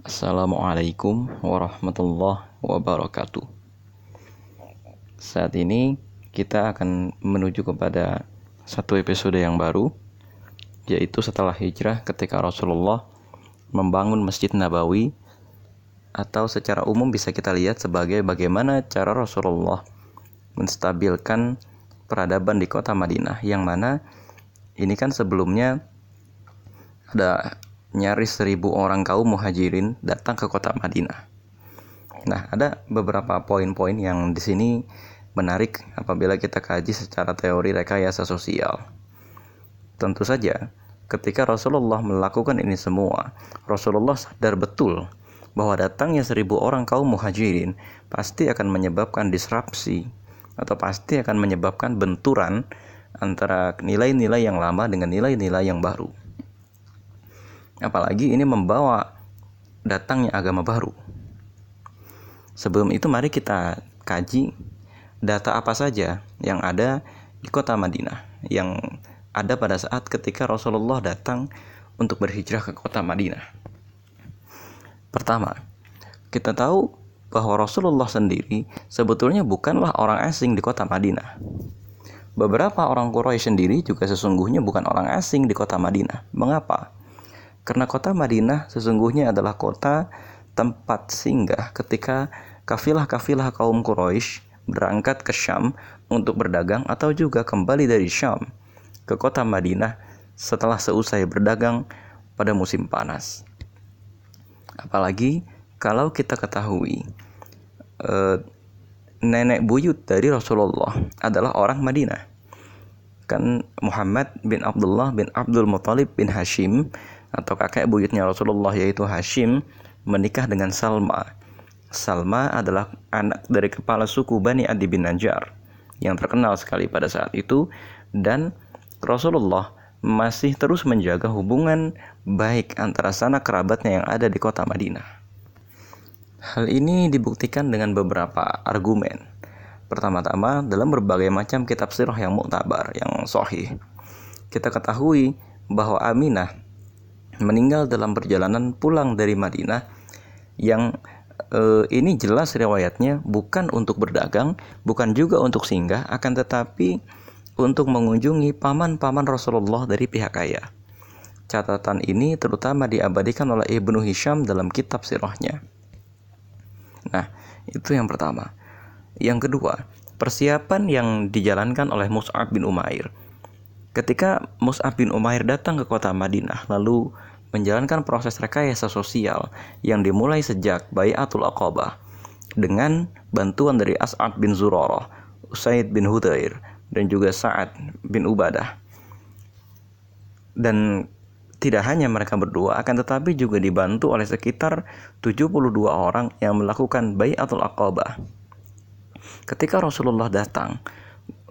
Assalamualaikum warahmatullahi wabarakatuh. Saat ini kita akan menuju kepada satu episode yang baru, yaitu setelah hijrah ketika Rasulullah membangun Masjid Nabawi atau secara umum bisa kita lihat sebagai bagaimana cara Rasulullah menstabilkan peradaban di kota Madinah yang mana ini kan sebelumnya ada nyaris seribu orang kaum muhajirin datang ke kota Madinah. Nah, ada beberapa poin-poin yang di sini menarik apabila kita kaji secara teori rekayasa sosial. Tentu saja, ketika Rasulullah melakukan ini semua, Rasulullah sadar betul bahwa datangnya seribu orang kaum muhajirin pasti akan menyebabkan disrupsi atau pasti akan menyebabkan benturan antara nilai-nilai yang lama dengan nilai-nilai yang baru. Apalagi ini membawa datangnya agama baru. Sebelum itu mari kita kaji data apa saja yang ada di kota Madinah yang ada pada saat ketika Rasulullah datang untuk berhijrah ke kota Madinah. Pertama, kita tahu bahwa Rasulullah sendiri sebetulnya bukanlah orang asing di kota Madinah. Beberapa orang Quraisy sendiri juga sesungguhnya bukan orang asing di kota Madinah. Mengapa? Karena kota Madinah sesungguhnya adalah kota tempat singgah ketika kafilah-kafilah kaum Quraisy berangkat ke Syam untuk berdagang atau juga kembali dari Syam ke kota Madinah setelah seusai berdagang pada musim panas. Apalagi kalau kita ketahui eh, nenek buyut dari Rasulullah adalah orang Madinah. Kan Muhammad bin Abdullah bin Abdul Muthalib bin Hashim atau kakek buyutnya Rasulullah yaitu Hashim menikah dengan Salma. Salma adalah anak dari kepala suku Bani Adi bin Najjar yang terkenal sekali pada saat itu dan Rasulullah masih terus menjaga hubungan baik antara sanak kerabatnya yang ada di kota Madinah. Hal ini dibuktikan dengan beberapa argumen. Pertama-tama dalam berbagai macam kitab sirah yang muktabar, yang sahih. Kita ketahui bahwa Aminah meninggal dalam perjalanan pulang dari Madinah yang eh, ini jelas riwayatnya bukan untuk berdagang, bukan juga untuk singgah, akan tetapi untuk mengunjungi paman-paman Rasulullah dari pihak ayah. Catatan ini terutama diabadikan oleh Ibnu Hisham dalam kitab sirahnya. Nah, itu yang pertama. Yang kedua, persiapan yang dijalankan oleh Mus'ab bin Umair. Ketika Mus'ab bin Umair datang ke kota Madinah, lalu menjalankan proses rekayasa sosial yang dimulai sejak Bayatul Aqabah dengan bantuan dari As'ad bin Zurarah, Usaid bin Hudair, dan juga Sa'ad bin Ubadah. Dan tidak hanya mereka berdua, akan tetapi juga dibantu oleh sekitar 72 orang yang melakukan Bayatul Aqabah. Ketika Rasulullah datang,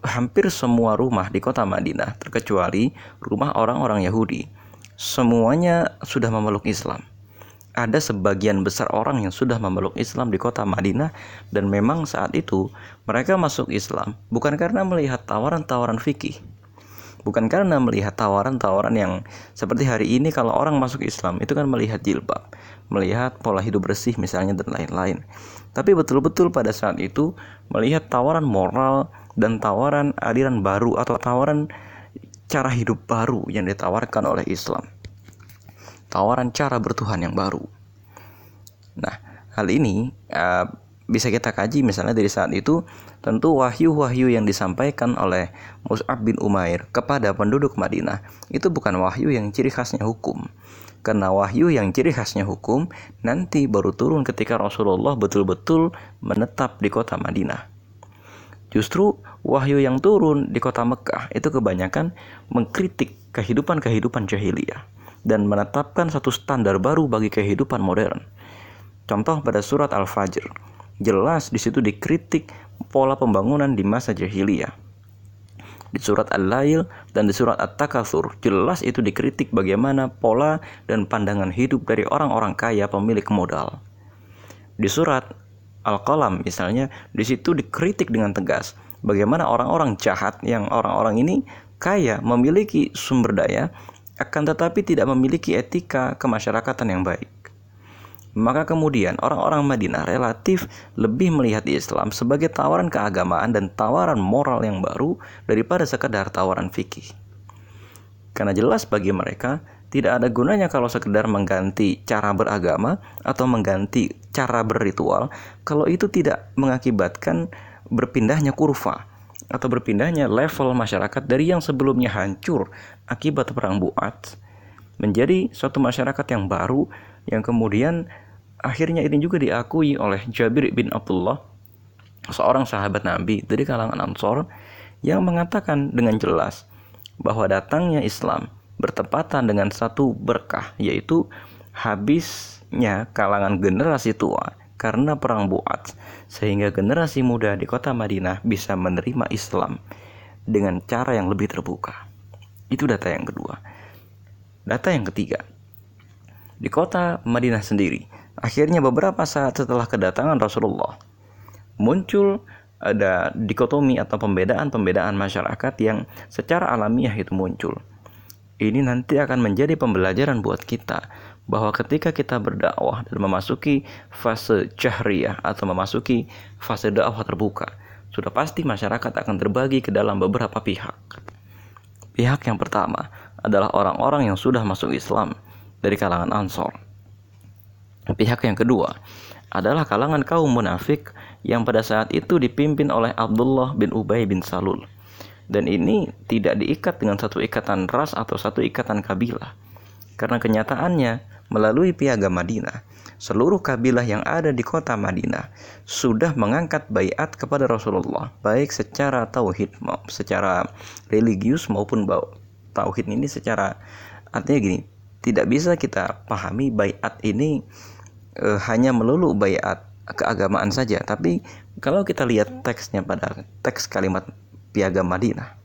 hampir semua rumah di kota Madinah, terkecuali rumah orang-orang Yahudi, semuanya sudah memeluk Islam. Ada sebagian besar orang yang sudah memeluk Islam di kota Madinah dan memang saat itu mereka masuk Islam bukan karena melihat tawaran-tawaran fikih. Bukan karena melihat tawaran-tawaran yang seperti hari ini kalau orang masuk Islam itu kan melihat jilbab, melihat pola hidup bersih misalnya dan lain-lain. Tapi betul-betul pada saat itu melihat tawaran moral dan tawaran aliran baru atau tawaran cara hidup baru yang ditawarkan oleh Islam. Tawaran cara bertuhan yang baru. Nah, hal ini uh, bisa kita kaji misalnya dari saat itu tentu wahyu-wahyu yang disampaikan oleh Mus'ab bin Umair kepada penduduk Madinah itu bukan wahyu yang ciri khasnya hukum. Karena wahyu yang ciri khasnya hukum nanti baru turun ketika Rasulullah betul-betul menetap di kota Madinah. Justru wahyu yang turun di kota Mekah itu kebanyakan mengkritik kehidupan-kehidupan jahiliyah dan menetapkan satu standar baru bagi kehidupan modern. Contoh pada surat Al-Fajr, jelas di situ dikritik pola pembangunan di masa jahiliyah. Di surat Al-Lail dan di surat At-Takatsur, jelas itu dikritik bagaimana pola dan pandangan hidup dari orang-orang kaya pemilik modal. Di surat Al-Qalam misalnya, di situ dikritik dengan tegas bagaimana orang-orang jahat yang orang-orang ini kaya memiliki sumber daya akan tetapi tidak memiliki etika kemasyarakatan yang baik. Maka kemudian orang-orang Madinah relatif lebih melihat Islam sebagai tawaran keagamaan dan tawaran moral yang baru daripada sekedar tawaran fikih. Karena jelas bagi mereka tidak ada gunanya kalau sekedar mengganti cara beragama atau mengganti cara berritual kalau itu tidak mengakibatkan berpindahnya kurva atau berpindahnya level masyarakat dari yang sebelumnya hancur akibat perang Buat menjadi suatu masyarakat yang baru yang kemudian akhirnya ini juga diakui oleh Jabir bin Abdullah seorang sahabat Nabi dari kalangan Ansor yang mengatakan dengan jelas bahwa datangnya Islam bertepatan dengan satu berkah yaitu habisnya kalangan generasi tua karena perang Buat sehingga generasi muda di kota Madinah bisa menerima Islam dengan cara yang lebih terbuka. Itu data yang kedua. Data yang ketiga. Di kota Madinah sendiri, akhirnya beberapa saat setelah kedatangan Rasulullah muncul ada dikotomi atau pembedaan-pembedaan masyarakat yang secara alamiah itu muncul ini nanti akan menjadi pembelajaran buat kita bahwa ketika kita berdakwah dan memasuki fase jahriyah atau memasuki fase dakwah terbuka, sudah pasti masyarakat akan terbagi ke dalam beberapa pihak. Pihak yang pertama adalah orang-orang yang sudah masuk Islam dari kalangan Ansor. Pihak yang kedua adalah kalangan kaum munafik yang pada saat itu dipimpin oleh Abdullah bin Ubay bin Salul dan ini tidak diikat dengan satu ikatan ras atau satu ikatan kabilah. Karena kenyataannya, melalui piagam Madinah, seluruh kabilah yang ada di kota Madinah sudah mengangkat bayat kepada Rasulullah, baik secara tauhid, secara religius maupun tauhid ini secara artinya gini, tidak bisa kita pahami bayat ini e, hanya melulu bayat keagamaan saja, tapi kalau kita lihat teksnya pada teks kalimat piagam Madinah.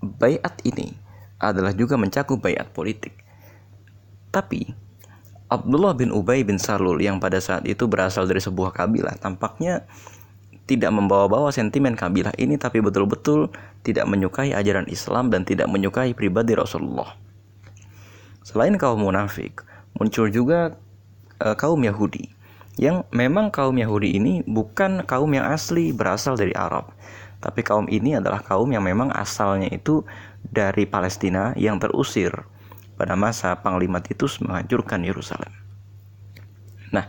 Bayat ini adalah juga mencakup bayat politik. Tapi Abdullah bin Ubay bin Salul yang pada saat itu berasal dari sebuah kabilah tampaknya tidak membawa-bawa sentimen kabilah ini tapi betul-betul tidak menyukai ajaran Islam dan tidak menyukai pribadi Rasulullah. Selain kaum munafik, muncul juga e, kaum Yahudi yang memang kaum Yahudi ini bukan kaum yang asli berasal dari Arab, tapi kaum ini adalah kaum yang memang asalnya itu dari Palestina yang terusir pada masa Panglima Titus menghancurkan Yerusalem. Nah,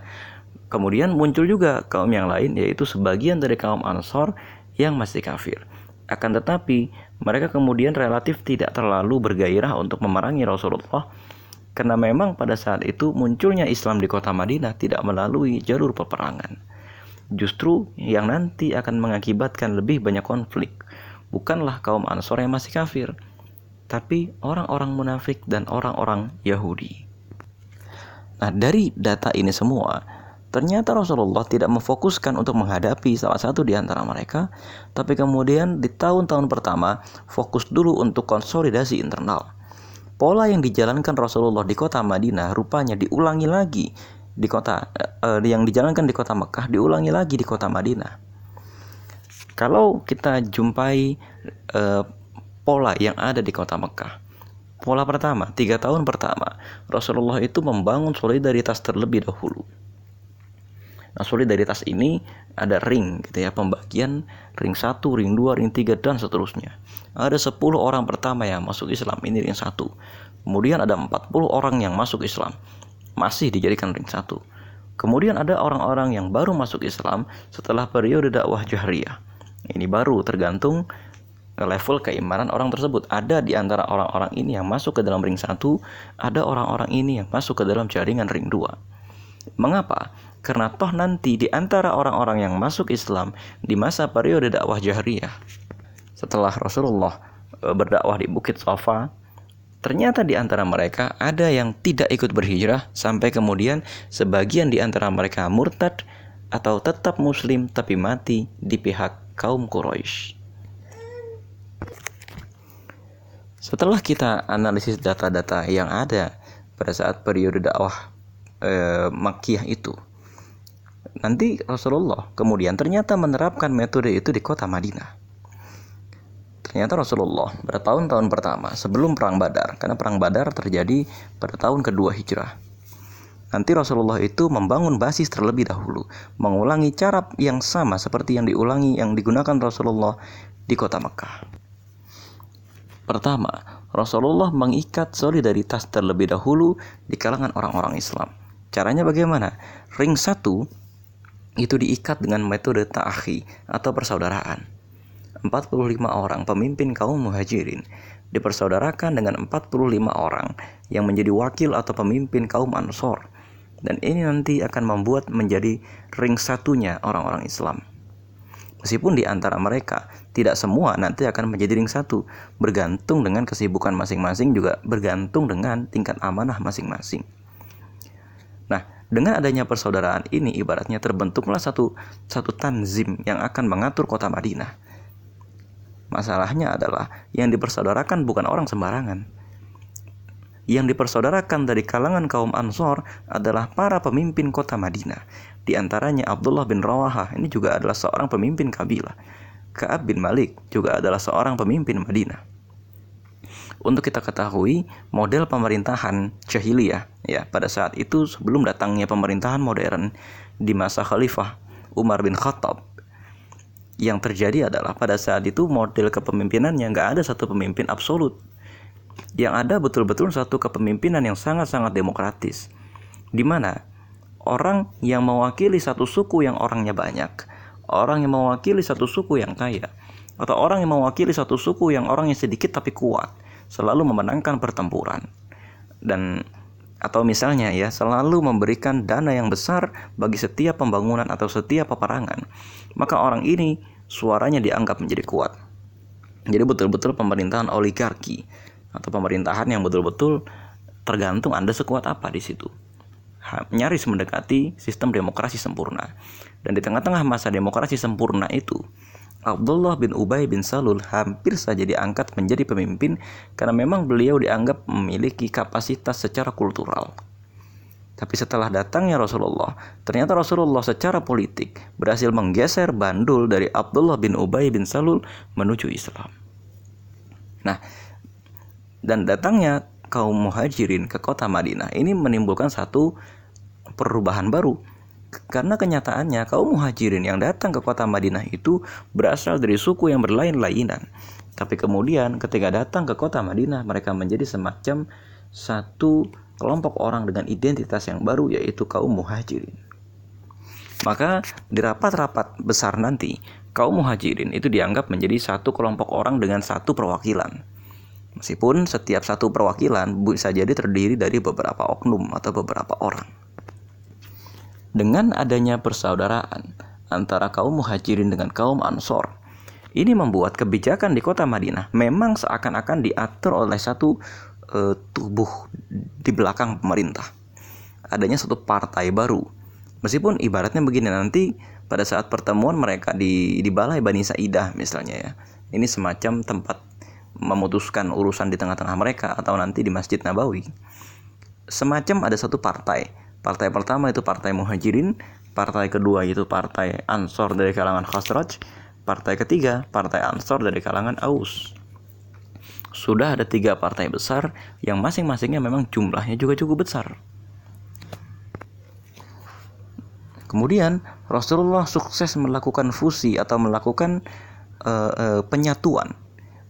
kemudian muncul juga kaum yang lain yaitu sebagian dari kaum Ansor yang masih kafir. Akan tetapi, mereka kemudian relatif tidak terlalu bergairah untuk memerangi Rasulullah karena memang pada saat itu munculnya Islam di kota Madinah tidak melalui jalur peperangan justru yang nanti akan mengakibatkan lebih banyak konflik bukanlah kaum Ansor yang masih kafir, tapi orang-orang munafik dan orang-orang Yahudi. Nah, dari data ini semua, ternyata Rasulullah tidak memfokuskan untuk menghadapi salah satu di antara mereka, tapi kemudian di tahun-tahun pertama fokus dulu untuk konsolidasi internal. Pola yang dijalankan Rasulullah di kota Madinah rupanya diulangi lagi di kota uh, yang dijalankan di kota Mekah diulangi lagi di kota Madinah. Kalau kita jumpai uh, pola yang ada di kota Mekah, pola pertama tiga tahun pertama Rasulullah itu membangun solidaritas terlebih dahulu. Nah solidaritas ini ada ring gitu ya pembagian ring satu, ring dua, ring tiga dan seterusnya. Ada 10 orang pertama yang masuk Islam ini ring satu. Kemudian ada 40 orang yang masuk Islam masih dijadikan ring satu. Kemudian ada orang-orang yang baru masuk Islam setelah periode dakwah jahriyah. Ini baru tergantung level keimanan orang tersebut. Ada di antara orang-orang ini yang masuk ke dalam ring satu, ada orang-orang ini yang masuk ke dalam jaringan ring dua. Mengapa? Karena toh nanti di antara orang-orang yang masuk Islam di masa periode dakwah jahriyah setelah Rasulullah e, berdakwah di Bukit Safa Ternyata di antara mereka ada yang tidak ikut berhijrah sampai kemudian sebagian di antara mereka murtad atau tetap muslim tapi mati di pihak kaum Quraisy. Setelah kita analisis data-data yang ada pada saat periode dakwah e, Makkiyah itu, nanti Rasulullah kemudian ternyata menerapkan metode itu di kota Madinah. Ternyata Rasulullah pada tahun-tahun pertama sebelum perang Badar, karena perang Badar terjadi pada tahun kedua Hijrah. nanti Rasulullah itu membangun basis terlebih dahulu, mengulangi cara yang sama seperti yang diulangi yang digunakan Rasulullah di kota Mekah. Pertama, Rasulullah mengikat solidaritas terlebih dahulu di kalangan orang-orang Islam. Caranya bagaimana? Ring satu itu diikat dengan metode ta'akhi atau persaudaraan. 45 orang pemimpin kaum muhajirin dipersaudarakan dengan 45 orang yang menjadi wakil atau pemimpin kaum ansor dan ini nanti akan membuat menjadi ring satunya orang-orang Islam. Meskipun di antara mereka tidak semua nanti akan menjadi ring satu, bergantung dengan kesibukan masing-masing juga bergantung dengan tingkat amanah masing-masing. Nah, dengan adanya persaudaraan ini ibaratnya terbentuklah satu satu tanzim yang akan mengatur kota Madinah. Masalahnya adalah yang dipersaudarakan bukan orang sembarangan, yang dipersaudarakan dari kalangan kaum Ansor adalah para pemimpin kota Madinah. Di antaranya Abdullah bin Rawaha, ini juga adalah seorang pemimpin kabilah. Ka'ab bin Malik juga adalah seorang pemimpin Madinah. Untuk kita ketahui, model pemerintahan jahiliyah ya pada saat itu sebelum datangnya pemerintahan modern di masa Khalifah Umar bin Khattab yang terjadi adalah pada saat itu model kepemimpinannya nggak ada satu pemimpin absolut yang ada betul-betul satu kepemimpinan yang sangat-sangat demokratis. Di mana orang yang mewakili satu suku yang orangnya banyak, orang yang mewakili satu suku yang kaya, atau orang yang mewakili satu suku yang orangnya sedikit tapi kuat, selalu memenangkan pertempuran. Dan atau misalnya ya selalu memberikan dana yang besar bagi setiap pembangunan atau setiap peperangan, maka orang ini suaranya dianggap menjadi kuat. Jadi betul-betul pemerintahan oligarki atau pemerintahan yang betul-betul tergantung Anda sekuat apa di situ. Nyaris mendekati sistem demokrasi sempurna. Dan di tengah-tengah masa demokrasi sempurna itu, Abdullah bin Ubay bin Salul hampir saja diangkat menjadi pemimpin karena memang beliau dianggap memiliki kapasitas secara kultural. Tapi setelah datangnya Rasulullah, ternyata Rasulullah secara politik berhasil menggeser bandul dari Abdullah bin Ubay bin Salul menuju Islam. Nah, dan datangnya kaum muhajirin ke kota Madinah ini menimbulkan satu perubahan baru karena kenyataannya kaum muhajirin yang datang ke kota Madinah itu berasal dari suku yang berlain-lainan. Tapi kemudian ketika datang ke kota Madinah mereka menjadi semacam satu kelompok orang dengan identitas yang baru yaitu kaum muhajirin. Maka di rapat-rapat besar nanti kaum muhajirin itu dianggap menjadi satu kelompok orang dengan satu perwakilan. Meskipun setiap satu perwakilan bisa jadi terdiri dari beberapa oknum atau beberapa orang. Dengan adanya persaudaraan antara kaum muhajirin dengan kaum ansor, ini membuat kebijakan di kota Madinah memang seakan-akan diatur oleh satu uh, tubuh di belakang pemerintah. Adanya satu partai baru. Meskipun ibaratnya begini nanti pada saat pertemuan mereka di di Balai Bani Saidah misalnya ya. Ini semacam tempat memutuskan urusan di tengah-tengah mereka atau nanti di Masjid Nabawi. Semacam ada satu partai. Partai pertama itu partai Muhajirin, partai kedua itu partai Ansor dari kalangan Khosraj, partai ketiga partai Ansor dari kalangan Aus. Sudah ada tiga partai besar yang masing-masingnya memang jumlahnya juga cukup besar. Kemudian Rasulullah sukses melakukan fusi atau melakukan uh, uh, penyatuan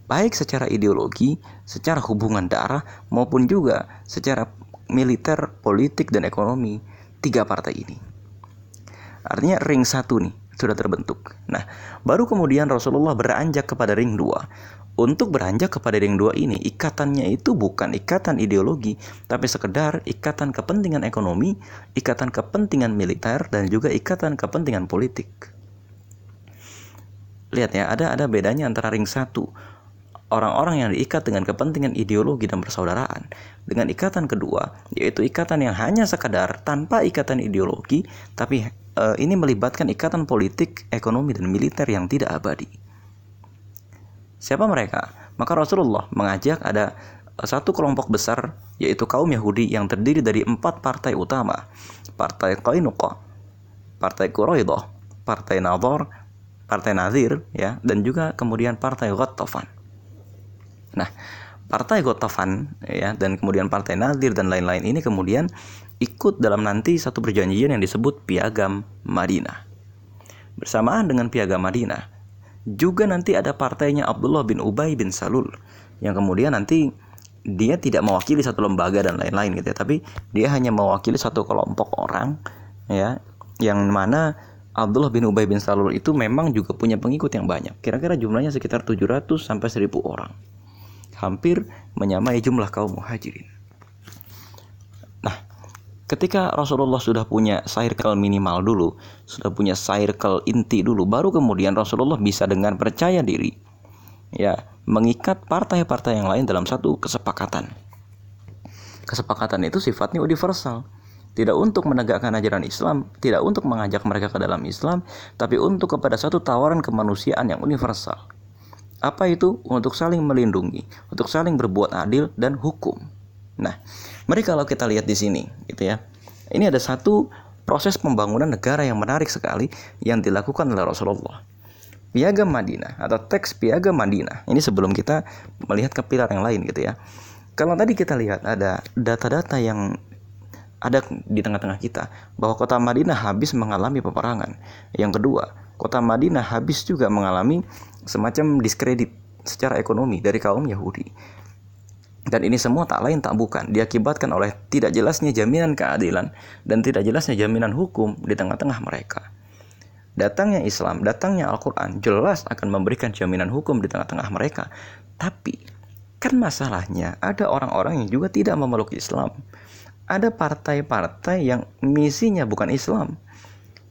baik secara ideologi, secara hubungan darah, maupun juga secara militer, politik, dan ekonomi tiga partai ini. Artinya ring satu nih sudah terbentuk. Nah, baru kemudian Rasulullah beranjak kepada ring dua. Untuk beranjak kepada ring dua ini, ikatannya itu bukan ikatan ideologi, tapi sekedar ikatan kepentingan ekonomi, ikatan kepentingan militer, dan juga ikatan kepentingan politik. Lihat ya, ada ada bedanya antara ring satu orang-orang yang diikat dengan kepentingan ideologi dan persaudaraan dengan ikatan kedua yaitu ikatan yang hanya sekadar tanpa ikatan ideologi tapi e, ini melibatkan ikatan politik, ekonomi dan militer yang tidak abadi. Siapa mereka? Maka Rasulullah mengajak ada satu kelompok besar yaitu kaum Yahudi yang terdiri dari empat partai utama. Partai Qainuqa, Partai Quraidah, Partai Nadhar, Partai Nazir ya dan juga kemudian Partai Ghattafan. Nah, partai Gotafan ya dan kemudian partai Nadir dan lain-lain ini kemudian ikut dalam nanti satu perjanjian yang disebut Piagam Madinah. Bersamaan dengan Piagam Madinah, juga nanti ada partainya Abdullah bin Ubay bin Salul yang kemudian nanti dia tidak mewakili satu lembaga dan lain-lain gitu ya, tapi dia hanya mewakili satu kelompok orang ya yang mana Abdullah bin Ubay bin Salul itu memang juga punya pengikut yang banyak. Kira-kira jumlahnya sekitar 700 sampai 1000 orang. Hampir menyamai jumlah kaum muhajirin. Nah, ketika Rasulullah sudah punya circle minimal dulu, sudah punya circle inti dulu, baru kemudian Rasulullah bisa dengan percaya diri ya mengikat partai-partai yang lain dalam satu kesepakatan. Kesepakatan itu sifatnya universal tidak untuk menegakkan ajaran Islam, tidak untuk mengajak mereka ke dalam Islam, tapi untuk kepada satu tawaran kemanusiaan yang universal. Apa itu? Untuk saling melindungi, untuk saling berbuat adil dan hukum. Nah, mari kalau kita lihat di sini, gitu ya. Ini ada satu proses pembangunan negara yang menarik sekali yang dilakukan oleh Rasulullah. Piagam Madinah atau teks Piagam Madinah. Ini sebelum kita melihat ke pilar yang lain gitu ya. Kalau tadi kita lihat ada data-data yang ada di tengah-tengah kita bahwa kota Madinah habis mengalami peperangan. Yang kedua, kota Madinah habis juga mengalami semacam diskredit secara ekonomi dari kaum Yahudi. Dan ini semua tak lain tak bukan diakibatkan oleh tidak jelasnya jaminan keadilan dan tidak jelasnya jaminan hukum di tengah-tengah mereka. Datangnya Islam, datangnya Al-Quran jelas akan memberikan jaminan hukum di tengah-tengah mereka. Tapi kan masalahnya ada orang-orang yang juga tidak memeluk Islam ada partai-partai yang misinya bukan Islam.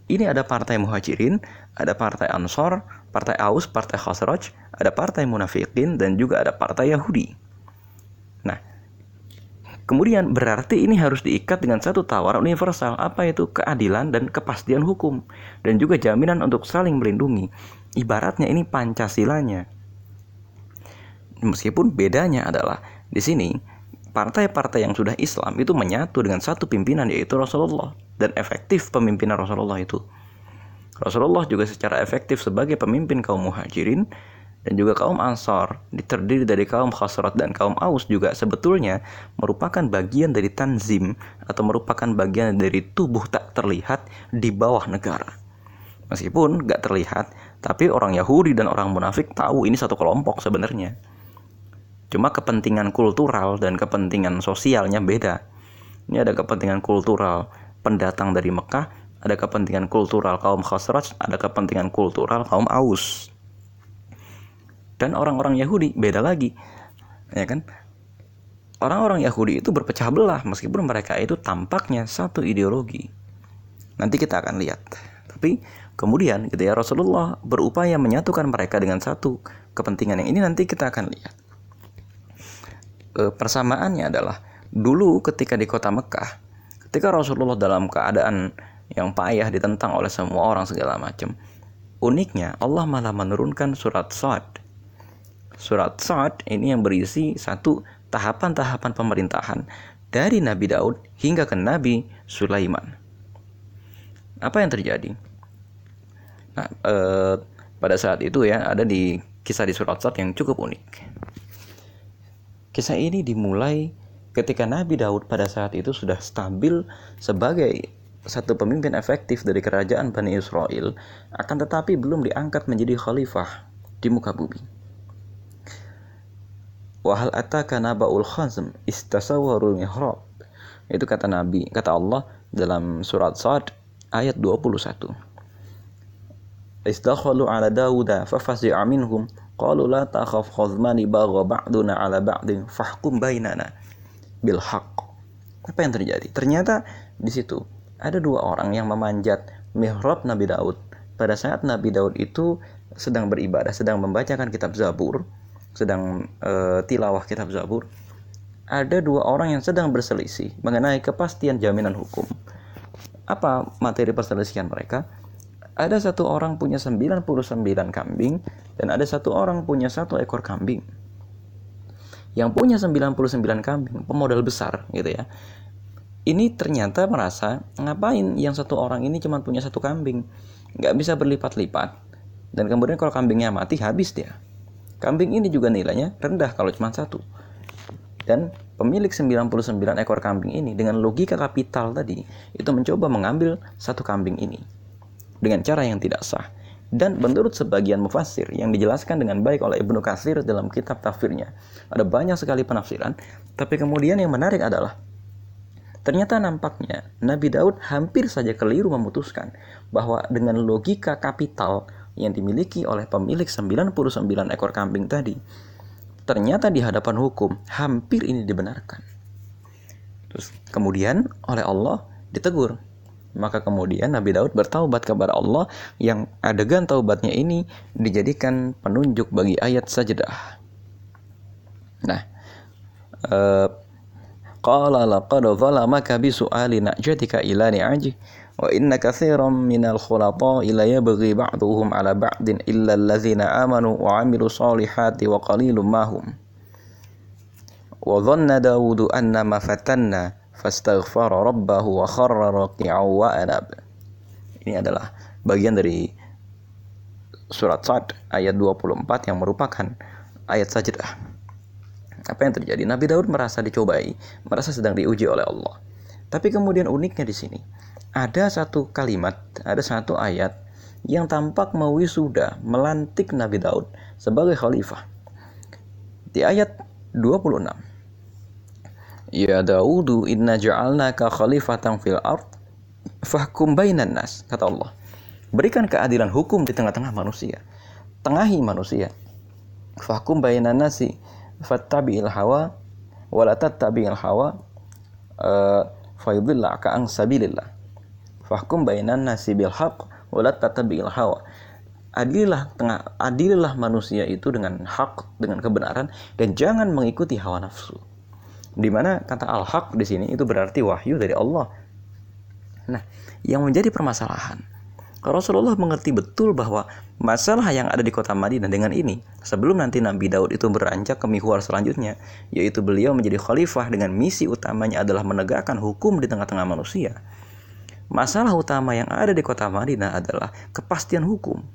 Ini ada partai muhajirin, ada partai ansor, partai aus, partai khosroj, ada partai munafikin, dan juga ada partai Yahudi. Nah, kemudian berarti ini harus diikat dengan satu tawaran universal. Apa itu? Keadilan dan kepastian hukum. Dan juga jaminan untuk saling melindungi. Ibaratnya ini Pancasilanya. Meskipun bedanya adalah di sini partai-partai yang sudah Islam itu menyatu dengan satu pimpinan yaitu Rasulullah dan efektif pemimpinan Rasulullah itu. Rasulullah juga secara efektif sebagai pemimpin kaum muhajirin dan juga kaum ansar terdiri dari kaum khasrat dan kaum aus juga sebetulnya merupakan bagian dari tanzim atau merupakan bagian dari tubuh tak terlihat di bawah negara. Meskipun gak terlihat, tapi orang Yahudi dan orang munafik tahu ini satu kelompok sebenarnya. Cuma kepentingan kultural dan kepentingan sosialnya beda. Ini ada kepentingan kultural pendatang dari Mekah, ada kepentingan kultural kaum Khosraj, ada kepentingan kultural kaum Aus. Dan orang-orang Yahudi beda lagi. Ya kan? Orang-orang Yahudi itu berpecah belah meskipun mereka itu tampaknya satu ideologi. Nanti kita akan lihat. Tapi kemudian gitu ya Rasulullah berupaya menyatukan mereka dengan satu kepentingan yang ini nanti kita akan lihat e, persamaannya adalah dulu ketika di kota Mekah, ketika Rasulullah dalam keadaan yang payah ditentang oleh semua orang segala macam, uniknya Allah malah menurunkan surat Sa'ad. Surat Sa'ad ini yang berisi satu tahapan-tahapan pemerintahan dari Nabi Daud hingga ke Nabi Sulaiman. Apa yang terjadi? Nah, eh, pada saat itu ya ada di kisah di surat Sa'ad yang cukup unik. Kisah ini dimulai ketika Nabi Daud pada saat itu sudah stabil sebagai satu pemimpin efektif dari kerajaan Bani Israel, akan tetapi belum diangkat menjadi khalifah di muka bumi. Wahal ataka naba'ul khazm istasawarul mihrab. Itu kata Nabi, kata Allah dalam surat Sad ayat 21. Istakhalu ala Dawuda fafasi'a minhum Qalu la takhaf khazmani bagha ba'duna ala ba'din fahkum bainana bil haqq. Apa yang terjadi? Ternyata di situ ada dua orang yang memanjat mihrab Nabi Daud. Pada saat Nabi Daud itu sedang beribadah, sedang membacakan kitab Zabur, sedang e, tilawah kitab Zabur, ada dua orang yang sedang berselisih mengenai kepastian jaminan hukum. Apa materi perselisihan mereka? ada satu orang punya 99 kambing dan ada satu orang punya satu ekor kambing. Yang punya 99 kambing, pemodal besar gitu ya. Ini ternyata merasa ngapain yang satu orang ini cuma punya satu kambing, nggak bisa berlipat-lipat. Dan kemudian kalau kambingnya mati habis dia. Kambing ini juga nilainya rendah kalau cuma satu. Dan pemilik 99 ekor kambing ini dengan logika kapital tadi itu mencoba mengambil satu kambing ini dengan cara yang tidak sah. Dan menurut sebagian mufassir yang dijelaskan dengan baik oleh Ibnu Katsir dalam kitab tafsirnya, ada banyak sekali penafsiran, tapi kemudian yang menarik adalah Ternyata nampaknya Nabi Daud hampir saja keliru memutuskan bahwa dengan logika kapital yang dimiliki oleh pemilik 99 ekor kambing tadi, ternyata di hadapan hukum hampir ini dibenarkan. Terus kemudian oleh Allah ditegur. Maka kemudian Nabi Daud bertaubat kepada Allah yang adegan taubatnya ini dijadikan penunjuk bagi ayat sajadah. Nah, eh, qala laqad zalamaka bi su'ali na'jatika ila ni'aji wa inna katsiran minal khulata ila yabghi ba'duhum ala ba'din illa allazina amanu wa 'amilu salihati wa qalilum ma hum. Wa dhanna Dawudu anna ma fatanna fastaghfara rabbahu wa kharra wa anab. Ini adalah bagian dari surat Sad ayat 24 yang merupakan ayat sajdah apa yang terjadi? Nabi Daud merasa dicobai, merasa sedang diuji oleh Allah. Tapi kemudian uniknya di sini, ada satu kalimat, ada satu ayat yang tampak mewisuda, melantik Nabi Daud sebagai khalifah. Di ayat 26. Ya Daudu inna ja'alnaka khalifatan fil ard fahkum bainan nas kata Allah. Berikan keadilan hukum di tengah-tengah manusia. Tengahi manusia. Fahkum bainan nasi fattabi'il hawa wala tattabi'il hawa uh, fayudillaka an sabilillah. Fahkum bainan nasi bil haqq wala tattabi'il hawa. Adililah tengah adililah manusia itu dengan hak dengan kebenaran dan jangan mengikuti hawa nafsu. Di mana kata al haq di sini itu berarti wahyu dari Allah. Nah yang menjadi permasalahan Rasulullah mengerti betul bahwa masalah yang ada di kota Madinah dengan ini, sebelum nanti Nabi Daud itu beranjak ke mihwar selanjutnya, yaitu beliau menjadi khalifah dengan misi utamanya adalah menegakkan hukum di tengah-tengah manusia. Masalah utama yang ada di kota Madinah adalah kepastian hukum.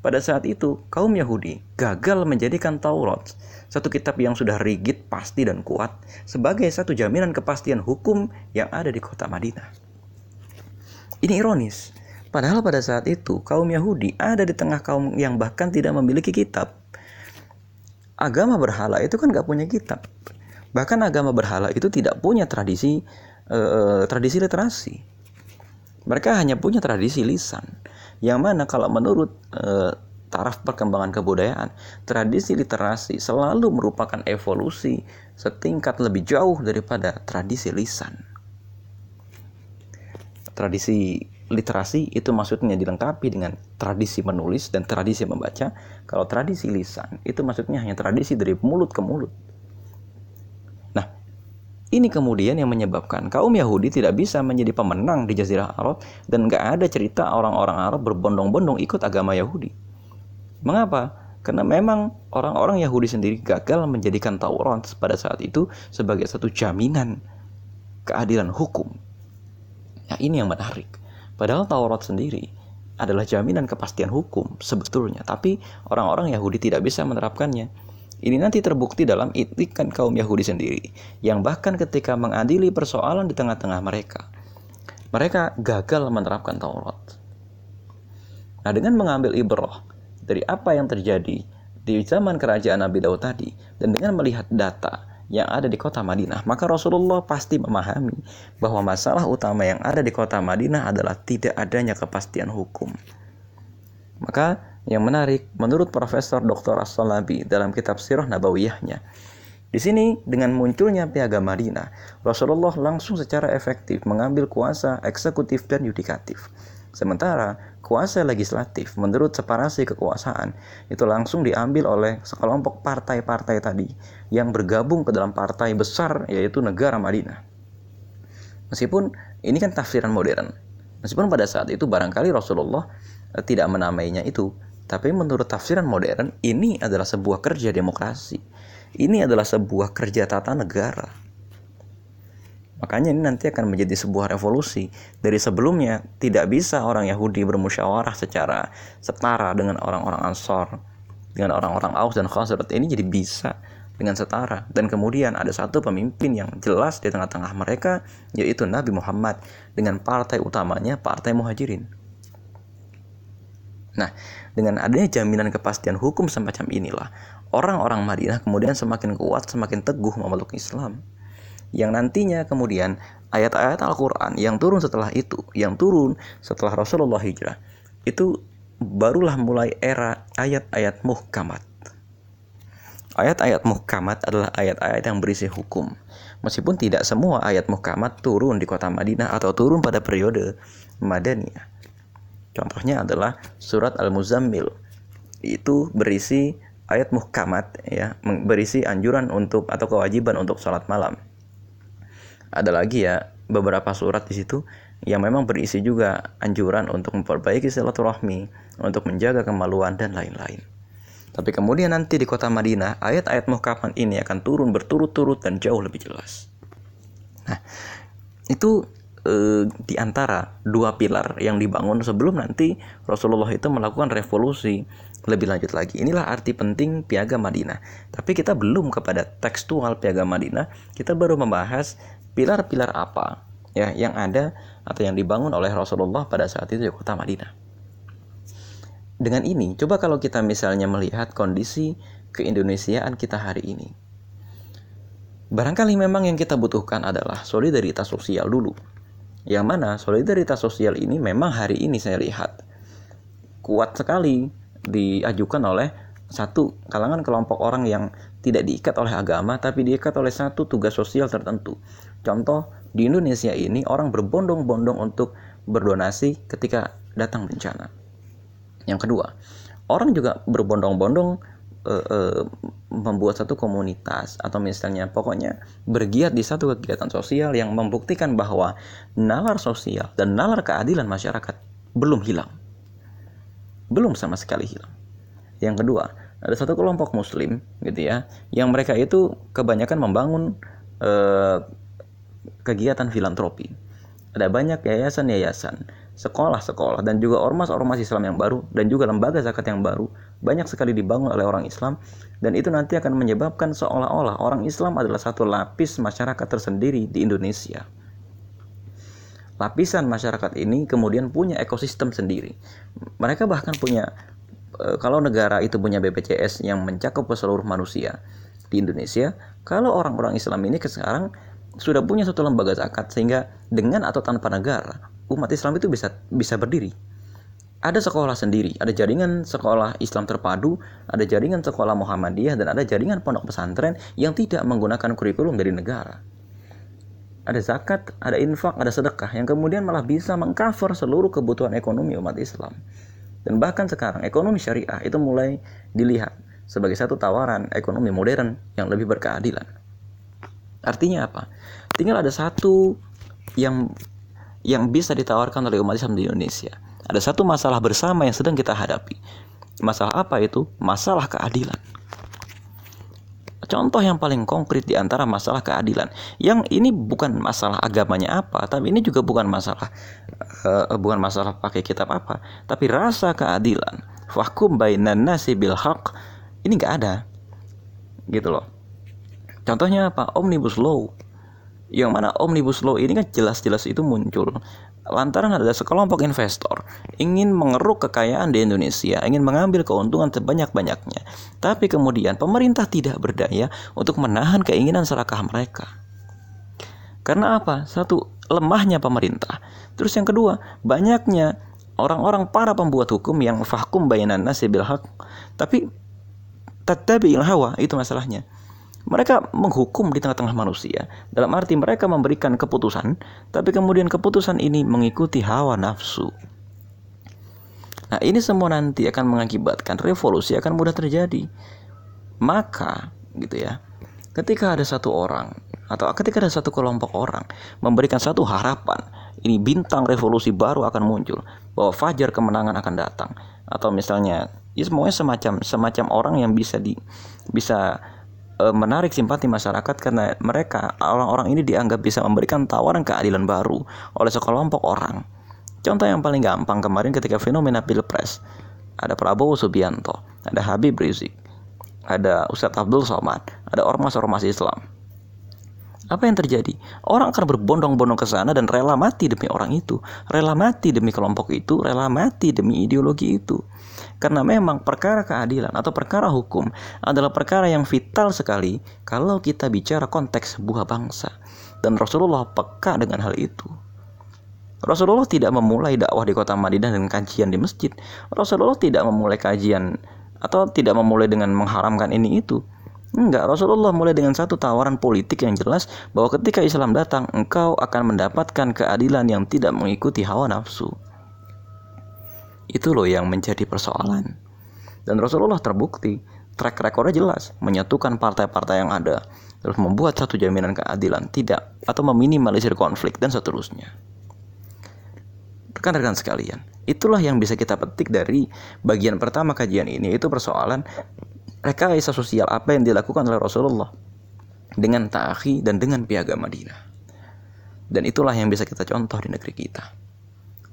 Pada saat itu, kaum Yahudi gagal menjadikan Taurat, satu kitab yang sudah rigid, pasti, dan kuat, sebagai satu jaminan kepastian hukum yang ada di kota Madinah. Ini ironis, Padahal pada saat itu kaum Yahudi ada di tengah kaum yang bahkan tidak memiliki kitab. Agama berhala itu kan gak punya kitab. Bahkan agama berhala itu tidak punya tradisi eh, tradisi literasi. Mereka hanya punya tradisi lisan. Yang mana kalau menurut eh, taraf perkembangan kebudayaan, tradisi literasi selalu merupakan evolusi setingkat lebih jauh daripada tradisi lisan. Tradisi literasi itu maksudnya dilengkapi dengan tradisi menulis dan tradisi membaca. Kalau tradisi lisan itu maksudnya hanya tradisi dari mulut ke mulut. Nah, ini kemudian yang menyebabkan kaum Yahudi tidak bisa menjadi pemenang di Jazirah Arab dan nggak ada cerita orang-orang Arab berbondong-bondong ikut agama Yahudi. Mengapa? Karena memang orang-orang Yahudi sendiri gagal menjadikan Taurat pada saat itu sebagai satu jaminan keadilan hukum. Nah, ini yang menarik. Padahal Taurat sendiri adalah jaminan kepastian hukum sebetulnya, tapi orang-orang Yahudi tidak bisa menerapkannya. Ini nanti terbukti dalam itikan kaum Yahudi sendiri, yang bahkan ketika mengadili persoalan di tengah-tengah mereka, mereka gagal menerapkan Taurat. Nah, dengan mengambil ibrah dari apa yang terjadi di zaman kerajaan Nabi Daud tadi, dan dengan melihat data yang ada di kota Madinah, maka Rasulullah pasti memahami bahwa masalah utama yang ada di kota Madinah adalah tidak adanya kepastian hukum. Maka yang menarik menurut Profesor Dr. As-Salabi dalam kitab Sirah Nabawiyahnya, di sini dengan munculnya piagam Madinah, Rasulullah langsung secara efektif mengambil kuasa eksekutif dan yudikatif. Sementara kuasa legislatif menurut separasi kekuasaan itu langsung diambil oleh sekelompok partai-partai tadi yang bergabung ke dalam partai besar yaitu negara Madinah. Meskipun ini kan tafsiran modern. Meskipun pada saat itu barangkali Rasulullah eh, tidak menamainya itu, tapi menurut tafsiran modern ini adalah sebuah kerja demokrasi. Ini adalah sebuah kerja tata negara Makanya ini nanti akan menjadi sebuah revolusi. Dari sebelumnya tidak bisa orang Yahudi bermusyawarah secara setara dengan orang-orang Ansor, dengan orang-orang Aus dan Khazraj. Ini jadi bisa dengan setara dan kemudian ada satu pemimpin yang jelas di tengah-tengah mereka yaitu Nabi Muhammad dengan partai utamanya partai Muhajirin. Nah, dengan adanya jaminan kepastian hukum semacam inilah, orang-orang Madinah kemudian semakin kuat, semakin teguh memeluk Islam. Yang nantinya kemudian ayat-ayat Al-Quran yang turun setelah itu, yang turun setelah Rasulullah hijrah, itu barulah mulai era ayat-ayat muhkamat. Ayat-ayat muhkamat adalah ayat-ayat yang berisi hukum. Meskipun tidak semua ayat muhkamat turun di kota Madinah atau turun pada periode Madaniyah. Contohnya adalah surat Al-Muzammil. Itu berisi ayat muhkamat ya, berisi anjuran untuk atau kewajiban untuk sholat malam. Ada lagi ya beberapa surat di situ yang memang berisi juga anjuran untuk memperbaiki silaturahmi, untuk menjaga kemaluan dan lain-lain. Tapi kemudian nanti di kota Madinah, ayat-ayat muhkaman ini akan turun berturut-turut dan jauh lebih jelas. Nah, itu eh, di antara dua pilar yang dibangun sebelum nanti Rasulullah itu melakukan revolusi lebih lanjut lagi. Inilah arti penting piagam Madinah. Tapi kita belum kepada tekstual piagam Madinah, kita baru membahas pilar-pilar apa ya yang ada atau yang dibangun oleh Rasulullah pada saat itu di kota Madinah dengan ini, coba kalau kita misalnya melihat kondisi keindonesiaan kita hari ini. Barangkali memang yang kita butuhkan adalah solidaritas sosial dulu. Yang mana solidaritas sosial ini memang hari ini saya lihat kuat sekali diajukan oleh satu kalangan kelompok orang yang tidak diikat oleh agama tapi diikat oleh satu tugas sosial tertentu. Contoh di Indonesia ini orang berbondong-bondong untuk berdonasi ketika datang bencana yang kedua, orang juga berbondong-bondong uh, uh, membuat satu komunitas atau misalnya pokoknya bergiat di satu kegiatan sosial yang membuktikan bahwa nalar sosial dan nalar keadilan masyarakat belum hilang. Belum sama sekali hilang. Yang kedua, ada satu kelompok muslim gitu ya, yang mereka itu kebanyakan membangun uh, kegiatan filantropi. Ada banyak yayasan-yayasan sekolah-sekolah dan juga ormas-ormas Islam yang baru dan juga lembaga zakat yang baru banyak sekali dibangun oleh orang Islam dan itu nanti akan menyebabkan seolah-olah orang Islam adalah satu lapis masyarakat tersendiri di Indonesia. Lapisan masyarakat ini kemudian punya ekosistem sendiri. Mereka bahkan punya e, kalau negara itu punya BPJS yang mencakup seluruh manusia di Indonesia, kalau orang-orang Islam ini sekarang sudah punya satu lembaga zakat sehingga dengan atau tanpa negara umat Islam itu bisa bisa berdiri. Ada sekolah sendiri, ada jaringan sekolah Islam terpadu, ada jaringan sekolah Muhammadiyah, dan ada jaringan pondok pesantren yang tidak menggunakan kurikulum dari negara. Ada zakat, ada infak, ada sedekah yang kemudian malah bisa mengcover seluruh kebutuhan ekonomi umat Islam. Dan bahkan sekarang ekonomi syariah itu mulai dilihat sebagai satu tawaran ekonomi modern yang lebih berkeadilan. Artinya apa? Tinggal ada satu yang yang bisa ditawarkan oleh umat Islam di Indonesia. Ada satu masalah bersama yang sedang kita hadapi. Masalah apa itu? Masalah keadilan. Contoh yang paling konkret di antara masalah keadilan, yang ini bukan masalah agamanya apa, tapi ini juga bukan masalah uh, bukan masalah pakai kitab apa, tapi rasa keadilan. Fahkum bainan nasi bil haq ini nggak ada, gitu loh. Contohnya apa? Omnibus law yang mana omnibus law ini kan jelas-jelas itu muncul lantaran ada sekelompok investor ingin mengeruk kekayaan di Indonesia, ingin mengambil keuntungan sebanyak-banyaknya. Tapi kemudian pemerintah tidak berdaya untuk menahan keinginan serakah mereka. Karena apa? Satu, lemahnya pemerintah. Terus yang kedua, banyaknya orang-orang para pembuat hukum yang fahkum bayanan nasi bil Tapi tatabi'il hawa itu masalahnya mereka menghukum di tengah-tengah manusia. Dalam arti mereka memberikan keputusan, tapi kemudian keputusan ini mengikuti hawa nafsu. Nah, ini semua nanti akan mengakibatkan revolusi akan mudah terjadi. Maka, gitu ya. Ketika ada satu orang atau ketika ada satu kelompok orang memberikan satu harapan, ini bintang revolusi baru akan muncul, bahwa fajar kemenangan akan datang atau misalnya ya semuanya semacam semacam orang yang bisa di bisa e, menarik simpati masyarakat karena mereka orang-orang ini dianggap bisa memberikan tawaran keadilan baru oleh sekelompok orang. Contoh yang paling gampang kemarin ketika fenomena Pilpres ada Prabowo Subianto, ada Habib Rizik, ada Ustadz Abdul Somad, ada ormas-ormas Islam. Apa yang terjadi? Orang akan berbondong-bondong ke sana dan rela mati demi orang itu, rela mati demi kelompok itu, rela mati demi ideologi itu. Karena memang perkara keadilan atau perkara hukum adalah perkara yang vital sekali kalau kita bicara konteks sebuah bangsa. Dan Rasulullah peka dengan hal itu. Rasulullah tidak memulai dakwah di kota Madinah dengan kajian di masjid. Rasulullah tidak memulai kajian atau tidak memulai dengan mengharamkan ini itu. Enggak, Rasulullah mulai dengan satu tawaran politik yang jelas bahwa ketika Islam datang, engkau akan mendapatkan keadilan yang tidak mengikuti hawa nafsu. Itu loh yang menjadi persoalan. Dan Rasulullah terbukti, track recordnya jelas, menyatukan partai-partai yang ada, terus membuat satu jaminan keadilan, tidak, atau meminimalisir konflik, dan seterusnya. Rekan-rekan sekalian, itulah yang bisa kita petik dari bagian pertama kajian ini, yaitu persoalan rekayasa sosial apa yang dilakukan oleh Rasulullah dengan ta'akhi dan dengan piagam Madinah. Dan itulah yang bisa kita contoh di negeri kita.